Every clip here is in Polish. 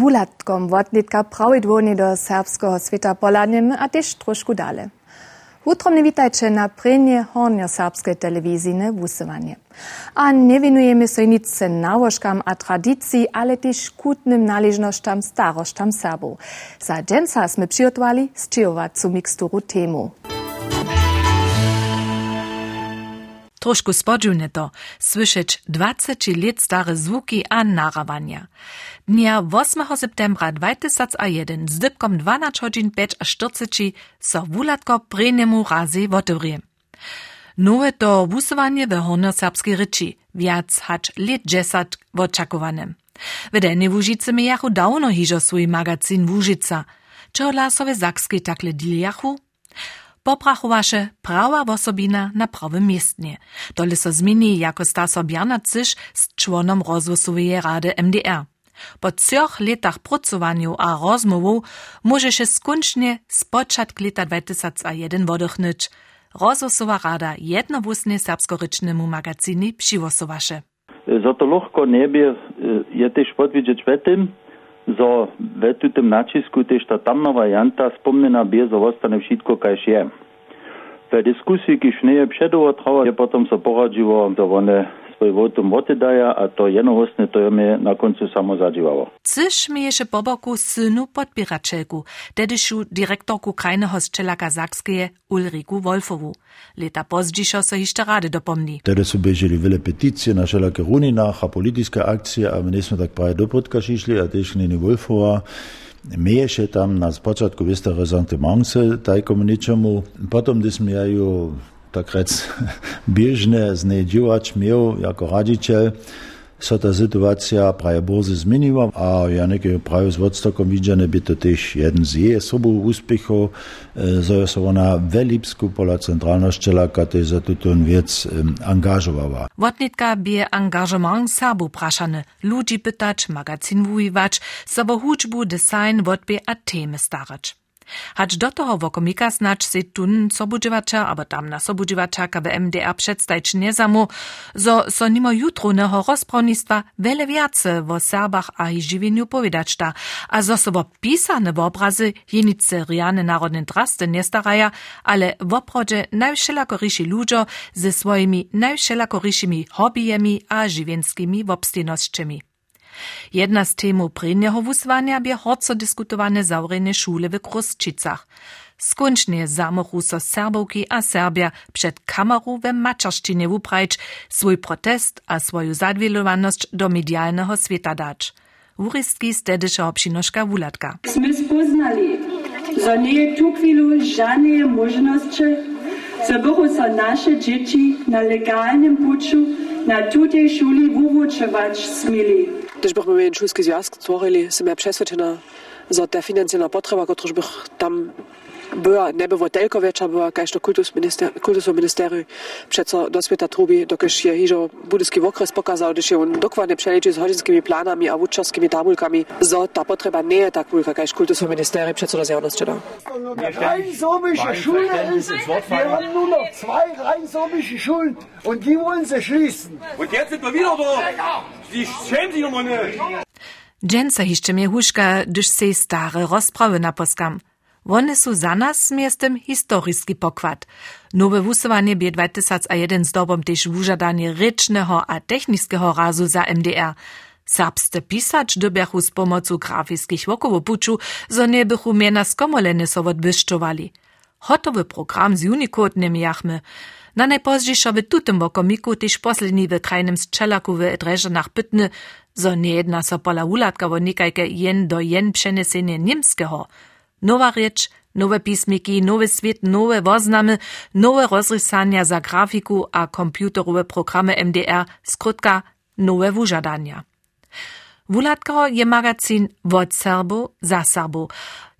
wulatkom wotlitka prawidłownie do serbskiego świata polaniem, a też troszkę dalej. Utromne witajcie na prenie hornio-serbskiej telewizyjne wusywanie. A nie winujemy się nałożkam a tradycji, ale też kutnym należnościom starościom Serbów. Za dżęca sme przygotowali sczyjowacą miksturu temu. Trošku spodziwne to, słyszeć 20 lat stare zvuki a narawania. Dnia 8 septembra 2001 z dybkom 12 godzin 5 a 40 so wulatko prejnemu razy wotewrie. Nowe to wusowanie we horno-serbskiej ryczy, wiac hacz lit 10 woczakowane. Wedenie Łużyce mijachu dawno hižo swój magazyn Łużyca, czy lasowe zakskie takle diliachu? Poprachowaše prawa wosobina na prawym miestnie. Dole so zmieni jako Staso Bjarnacysz z członom rozwosowej rady MDR. Po trzech latach pracowania a rozmowów może się skończnie z początku lata 2001 wodochnąć. Rozwosowa rada jednowóznie serbskorycznemu magazynie przywosowasze. Za to lochko niebie je też podwiedzieć w tym, за ветите мначискуите што тамна варианта спомнена бе за востане вшитко кај шијем. Ве дискусија кишнеја пшедува трава, ја потом се порадживо да воне poradživo, da one svoj votum daja, a to jednohostne to je mi na koncu samo zadživalo. Cyż mi jeszcze po boku synu podbieraczegu, dedyszu dyrektorku krajnego strzelaka Zakskie Ulriku Wolfowu. Leta pozdźiszo so jeszcze rady dopomni. Tedy su bieželi wiele petycje na wszelakie runinach, a polityczne akcje, a my nie tak prawie do podka šišli, a też nie Wolfowa. Mieješe tam na początku wista resentimence tajkomu ničemu. Potom, gdy sme ja ju tak rec biežne znejdživač miał jako radziciel, so ta sytuacja prawie bardzo zmieniła, a ja nie prawie z odstokom widziane by to też jeden z jej sobą uspechów, że się ona welipsku pola centralna szczelaka też za tutun wiec angażowała. Wotnitka bie angażement Serbu praszany, ludzi pytać, magazyn wujiwać, sobo huczbu, design, wotbie a temy starać. Hacz do toho wokomika snacz se tun sobudživača, abo tam na sobudživačaka v MDR předstajč nezamu, zo so nimo jutruneho rozpravnictva vele viace vo Serbach a ich živinju povedačta, a zo so vo pisane obrazy jenice riane narodne draste nestaraja, ale w oprodze najwszelakorysi ludzo ze swoimi najwszelakoryšimi hobbyjemi a živinskimi wobstejnosćemi. Jedna z temu prejnjeho wuswania bie horco diskutowane zawrejne szule w Krusčicach. Skończnie zamochu so Serbowki a Serbia przed kamerą we maczarszczynie wuprajć swój protest a swoją zadwielowaność do medialnego świata dać. Urystki z dedysza przynoszka Wulatka. Sme spoznali, że nie tu chwilu żadnej możliwości, były so nasze dzieci na legalnym puczu na tutej szuli wuwučować smili. Když bych mi šulský związek stvorili, jsem ja přesvědčena, že ta financijna potreba, którą bych tam była, nie było tylko większa, była kaž to kultusno ministeriju přeco do sveta trubi, dokiż je hižo budyski okres pokazał, když je on dokładnie przeliczy z hodzinskimi planami a wuczarskimi tabulkami, że ta potreba nie je tak wielka, kaž kultusno ministeriju přeco do zjavnosti da. Rein sorbische Schule ist, wir haben nur noch zwei rein sorbische Schulen und die wollen sie schließen. Und jetzt sind wir wieder da. Die schämen sich nochmal nicht. Dżęca hiszcze mnie huszka, gdyż se stare rozprawy naposkam. One su za nas miestem historiski pokład. Nowe wusowanie bie 2001 zdobom też wużadanie rycznego a technicznego razu za MDR. Serbste pisać dobiachu z pomocą grafickich wokowopuczu, zo nie bychu miena skomolene so odbyszczowali. Hotowy program z Unicode nie. Na najpozdziejszo w tutym wokomiku też posledni w krajnym strzelaku w Dreżanach pytny, zo nie jedna so pola ulatka wo nikajke jen do jen przenesenie niemskiego. Nowa rzecz, nowe pismiki, nowy świat, nowe woznamy, nowe rozrysania za grafiku a komputerowe programy MDR, skrótka nowe wużadania. Wulatko je magazyn wod Serbu za Serbu.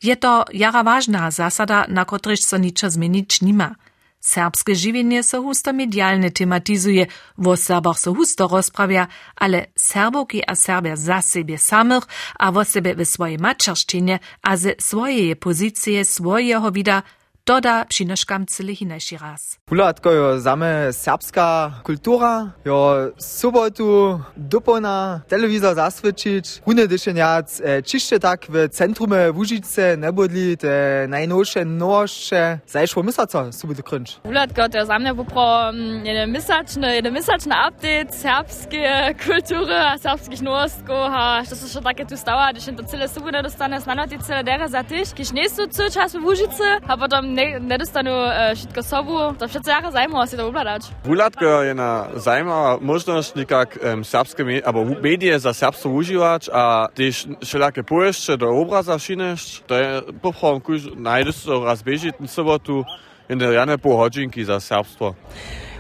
Je to jara ważna zasada, na kotryż so niczo zmienić nima. Serbskie żywienie so husto medialne tematizuje, wo Serbach so husto rozprawia, ale Serbowki a Serbia za siebie samych, a wo sebe w swojej maczarszczynie, a ze swojej pozycje swojego wida, doda přinoškamcili hinejši raz. Ulatko jo zame serbska kultura, jo sobotu dopona telewizor zaswyčić, hune dyšenjac, e, čišće tak v centrume Vužice ne bodli te najnovše nošče, zajšlo misaco, sobotu krynč. Ulatko to zame popro mm, jede misačne, jede misačne update serbske kulture, a serbskih nostko, a što se še tako tu stava, dyšen to cele sobotu dostane, znano ti cele dera za tyš, kiš nesu co čas v Vužice, a potom nie, nie dostanu e, wszystko sobu, to wszystko jara zajmowa się to ubladać. Pulatko je na zajmowa możność nikak um, serbskie, me albo medije za serbstvo uživač, a też všelake poješće do obraza šineš, to je poprom kuž najdeš so razbežit sobotu in der jane po hodžinki za serbstvo.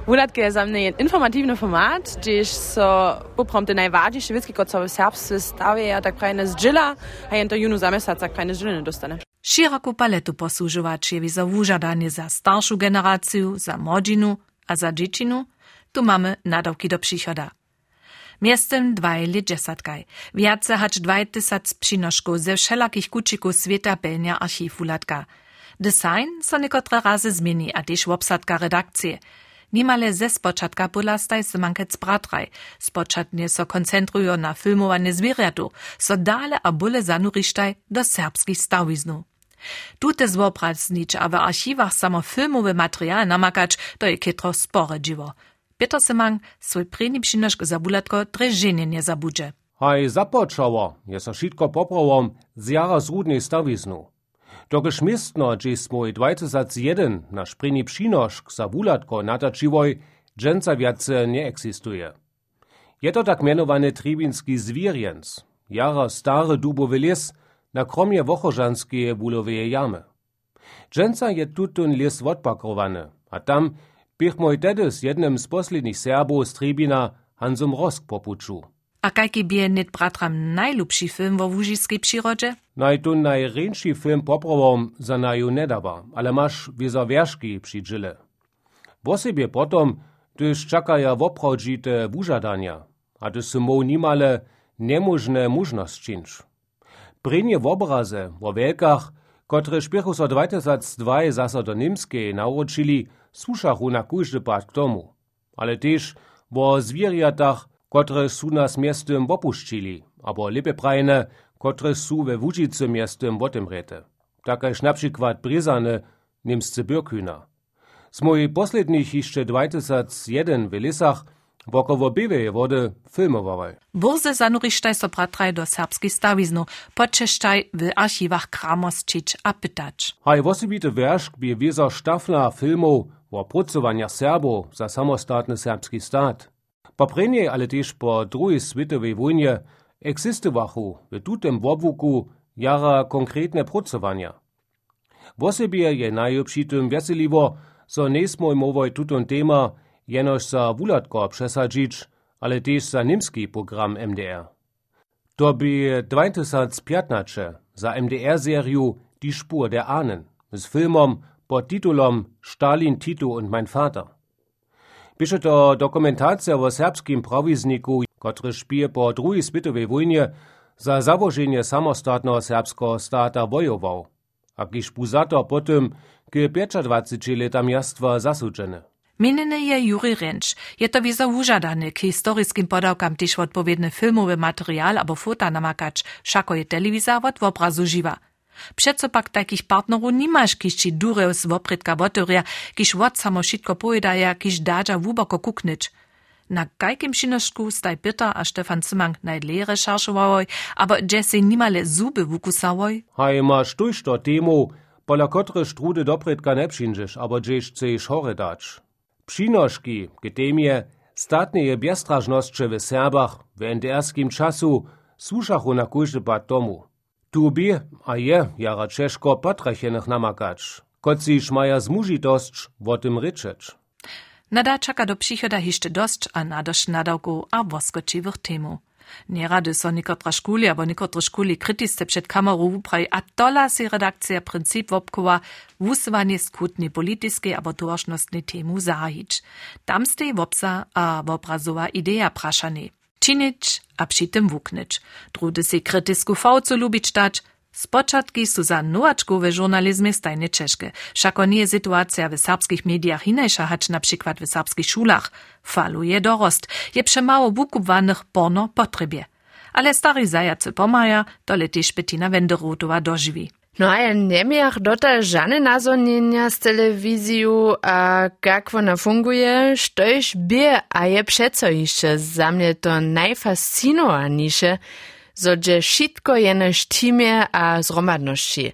Wulatke je za mnie informativny format, gdzieś so poprom te najważniejsze wiedzki, co w serbsku stawia, tak krajne zdźila, a jen to junu zamesać, tak krajne zdźila nie dostane. Široku paletu posłużywać je za wużadanie za starszą generację, za młodzinu, a za dziecinu, tu mamy nadawki do przychoda. Miestem dwaj lit dżesatkaj. Wiace hacz dwaj tysac przynoszków ze wszelakich kucików świata pełnia archiwu latka. Design so niekotre razy zmieni, a też obsadka redakcje. Nimale ze spočatka polastaj se mankec bratraj. Spočatnie so koncentrują na filmowanie zwierzatu, so dale a bule zanurištaj do serbskich stawiznu. Tute zwopraznič, a w archiwach samo filmowy materiał namakać, to je kietro spore dziwo. Peter Semang swój preni przynoszk za bulatko dreżenie nie zabudże. Haj započało, je so šitko poprawom z jara zrudnej stawiznu. Dokiż miestno, dżej smoj 2001 nasz przynoszk za bulatko natačiwoj, dżęca wiace nie eksistuje. Je to tak mianowany tribinski zwierjens, jara stary dubowy les, na kromie wochożanskie buloweje jamy. Dżęca je tutun les odpakrowany, a tam bych moj tedy z jednym z poslednich Serbów z Tribina Hansum Rosk popuczu. A kajki bie net bratram najlubszy film wo wužiskiej przyrodzie? Najtun najręczszy film poprawom za naju nedaba, ale masz wizo wierzki przy dżile. Bo sobie potom, gdyż czakaja woprawdzite wużadania, a to są mu nimale niemożne możność czynsz. Prynie w obraze, wo wielkach, które szpiechu so 2002 zaso do Nimskiej nauczyli, słuszachu na każdy pad k. Ale też wo zwierjatach, które su nas miastem opuszczyli, abo lepe prajne, które su we Łużycy miastem wotemrete. Takaż na przykład Bryzane, niemscy Bürkühner. Z mojej poslednich jeszcze 2001 w Lisach Wokowo bywe wody filmowały. Burze zanurištaj so bratraj do serbskich stawiznu, počeštaj w archiwach kramosčić a pytać. Haj wosibite wierszk bi wieso štafla filmov o pracowania Serbów za samostatny serbski stat. Po prenie, ale też po drugiej światowej wojnie eksystowachu w tutem wobłuku jara konkretne pracowania. Wosibie je najlepszy tym weseliwo, so nesmo imowoj tutun tema jenož za Wulatko przesadzić, ale też za niemski program MDR. To by 2015 za MDR-Seriu Die Spur der Ahnen z filmom pod titulom Stalin, Tito und mein Vater. Pisze to dokumentacja o serbskim prawizniku, który szpije po drugiej światowej wojnie za założenie samostatnego serbskiego stata wojował, a kiż puzato potem k 25 letam jastwa zasudzony. Mininy je Juri Rentsch. Je to wizo wużadany k historyskim podawkam też odpowiedny filmowy materiał albo fota namakać, szako je telewizor od obrazu żywa. Przeco pak takich partnerów nie masz, kiż ci dureł z oprytka wotoria, kiż wot samo szitko pojedaja. Na kajkim przynoszku staj Peter a Stefan Zimang najdle recherchowałoj, aber Jesse nimale zuby wukusałoj. Haj masz tuż to temu, pola kotre strude doprytka ne przyjdziesz, aber gdzieś chcesz chore dać. Przynoszki, gdemie statnie biestrażnosće w Serbach w NDR-skim czasu słuszachu na każdy bad domu. Tu bi, a je, jara Czeszko potrachenych namakać, kociż maja zmużitość o tym ryczeć. Nada czeka do przychoda jeszcze dość, a nadość nadałku a woskoczywych temu. Nerady so nikotra škuli, abo nikotra škuli krytiste przed kamerą upraj, a tola si redakcja princip wopkowa wusywanie skutni polityskiej abo tożnostnej temu zahić. Tam stej wopsa a wobrazowa idea praszany. Činić a przy tym wuknyć. Drudy si krytysku fałcu lubić dać, Spočatki su za nowaczkowe żurnalizmy stajne czeszke. Všako nie sytuacja w serbskich mediach inajsza, hacz na przykład w serbskich szulach. Faluje dorost. Je przemało wukupwanych porno potrebie. Ale stary zajacy pomaja, to letiš Bettina Wenderotowa dożywi. No a ja nemiach dotal żadne nazonienia z telewizją, a jak ona funguje, sztoś bie, a je przeco jeszcze za mnie to najfascinowaniejsze, zo dże wszystko jenoś teamie a zromadności.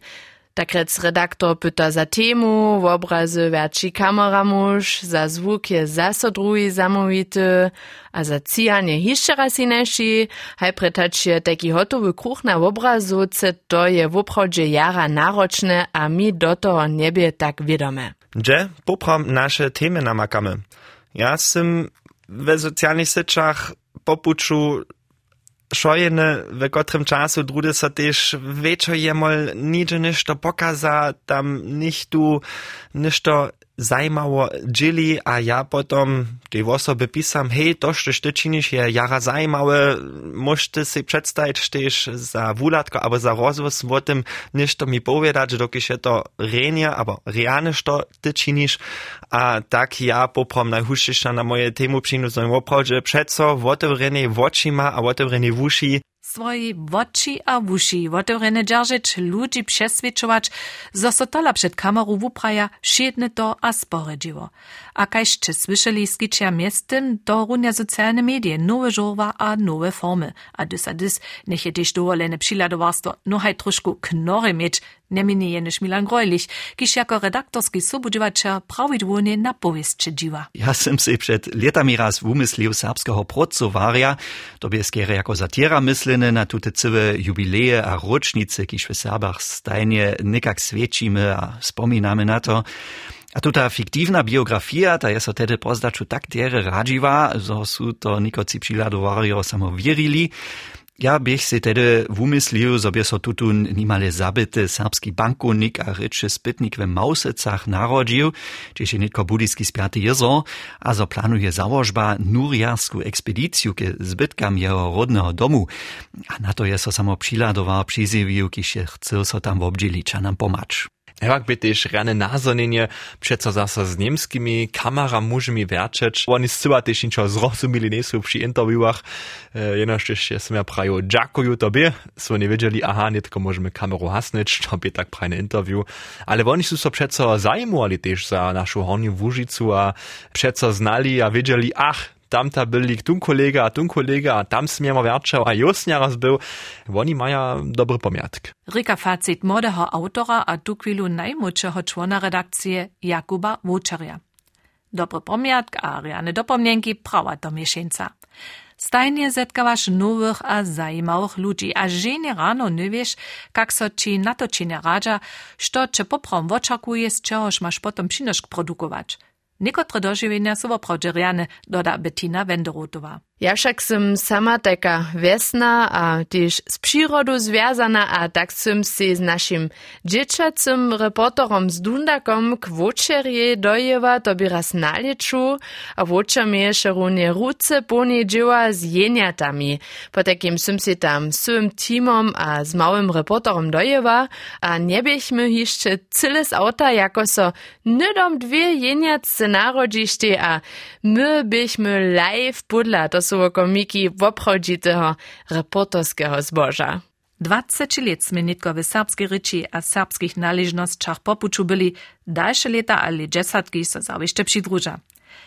Tak rec redaktor pyta za temu, w obrazy wierci kameramusz, za zwuk je zaso drugi zamówity, a za cijanie jeszcze raz inejší, haj pretačie taki hotowy kruch na obrazu, to je w jara naročne, a mi do toho niebie tak wiadome. Gdzie popram nasze temy namakamy. Ja sam w socjalnych sieciach popuczu šojene v katerem času druge so tež večjo jemal nič ništo pokaza, tam nihtu ništo zajmało dzieli, a ja potom tej osoby pisam, hej, to, co ty czynisz, je jara zajmawe, możecie sobie przedstawić też za wulatko, albo za rozwóz o tym, nešto mi powiedzieć, dokiż je to renie, albo realne, co ty czynisz, a tak ja poprom najhuszczyszcza na moje temu przyniosłem w oprodzie, przeco w otewrenie oczyma, a w otewrenie wuszy, swoje oči a uši otvorene držeć, ludzi przesvědčować, zo przed kamerą wupraja, šiedne to a sporedziło. A kajście słyszeli skicia miestem, to runia socjalne medie, nowe żowa a nowe formy. A dys a dys, niech je też dowolene no haj troszku knory mieć, nie minie jeniš Milan Grojlich, kiż jako redaktorski sobudziwacza prawidłownie na powieście dziwa. Ja sam si przed latami raz umyslił serbskiego pracowaria, to by skiery jako satira myslene na tute cywe jubileje a rocznice, kiż w Serbach stajnie nikak świecimy a wspominamy na to. A tuta fiktivna biografia, ta je so tedy pozdaču tak tere radživa, zo su to nikoci přiladovario samo vierili. Ja bych si tedy wumyslil, sobie so tutun nimale zabity serbski bankonik a ryczy spytnik w Mausecach narodził, gdzie się nitko budyjski spiaty jezo, a zo planuje założba nuriarsku ekspedicju ke zbytkam jeho rodnego domu. A na to je so samo přiladoval, přizivił, kiž się chce so tam obdzielić a nam pomacz. Ewak by też rane nazonienie przeco zasa z niemskimi kameramużami werczeć. Oni zcyła też niczego zrozumili nie są przy interviewach. E, Jenoż też jestem ja prajo dziękuję tobie. So nie wiedzieli, aha, nie tylko możemy kamerę hasnąć, to by tak prajne interview. Ale oni są so przeco zajmowali też za naszą hornią wóżycu, a przeco znali, a wiedzieli, ach, tam ta byli tu kolega, a tu kolega, tam smiemo werčał, a just nieraz był. Oni mają dobry pamiątk. Rika facit młodego autora, a tu chwilu najmłodszego człona redakcji Jakuba Wuczerja. Dobry pamiątk, a reane dopomnienki prawa do miesięca. Stajnie zetkawasz nowych a zajímavých ludzi, a żenie rano nie wiesz, jak so ci na to nie radza, što cię poprom oczekuje, z czegoś masz potem przynoszk produkować. Niekotre dožiwienia są woprawdzie riane, doda Bettina Wenderotowa. Ja však som sama taka vesna a tiež z přírodu związana a tak som si s našim dzieciacym reporterom z Dundakom k večerje dojeva to by raz nalieču a vočer mi ešte runie ruce poniedziała z jeniatami. Po takim som si tam s svojim tímom a s małym reporterom dojeva a nebiechmy jeszcze cyle z auta, jako so nydom dwie jeniace narodzište a my bychmy live podla to sú komiki woprawdzitego reporterskiego zboża. 20 let sme nitko w serbskiej ryči a serbskich należnościach popuczu byli, dalsze lata ale dziesiątki so zawieszcze przydruża.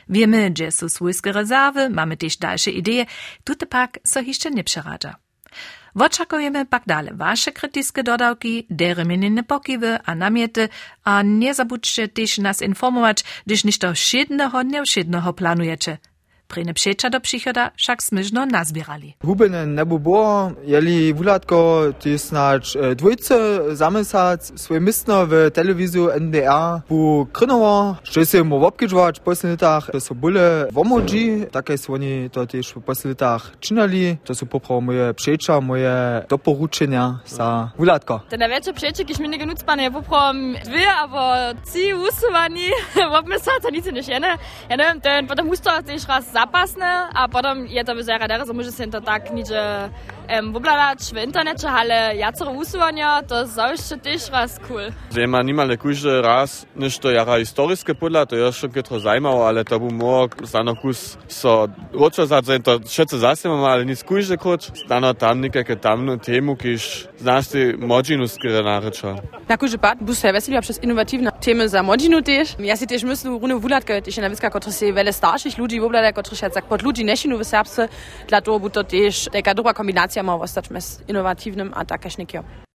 Wiemy, że są swojskie rezerwy, mamy też dalsze idee, tutaj pak so jeszcze nie. Oczekujemy pak dalej wasze krytyczne dodawki, dereminine pokiwy a namiety, a nie zabudźcie też nas informować, gdyż niż to wszednego, nieuszednego planujecie. Prene przecza do przychoda však smyżno nazbierali. Hubene nebu bo, jeli wulatko, ty snacz e, dwójce zamysać swoje mistno w telewizju NDR bu krynowo, że się mu obkidżować po latach, to są bóle womodzi, takie są oni to też po latach czynali, to są popro moje przecza, moje doporuczenia za wulatko. Te największe przecie, kiż mi nie genutzbane, ja popro dwie, albo trzy usuwani, obmysać, to nic nie jene. Ja nie wiem, potem muszę też raz zapasne, a potom je to vyzerá, že môže sa to tak nič um, wobladać w internecie, ale jacero usuwania, to zawsze też raz cool. Zema nimale każdy raz nešto jara historiskie podla, to schon kietro zajmało, ale to był mógł stano kus so roczo zadzen, to wszyscy zasymamy, ale nic każdy krucz, stano tam nikake tamnu temu, kiż znasz ty modzinu skierenarycza. Na każdy pad, bus se veseliła przez innovatywne temy za modzinu też. Ja si też myślę, runę wulatkę, też na wiska, kotro se wiele starszych ludzi, woblada, kotro się jak pod ludzi nešinu w Serbsce, dla toho by to też taka dobra kombinacja ma ostać z innovatywnym a takaś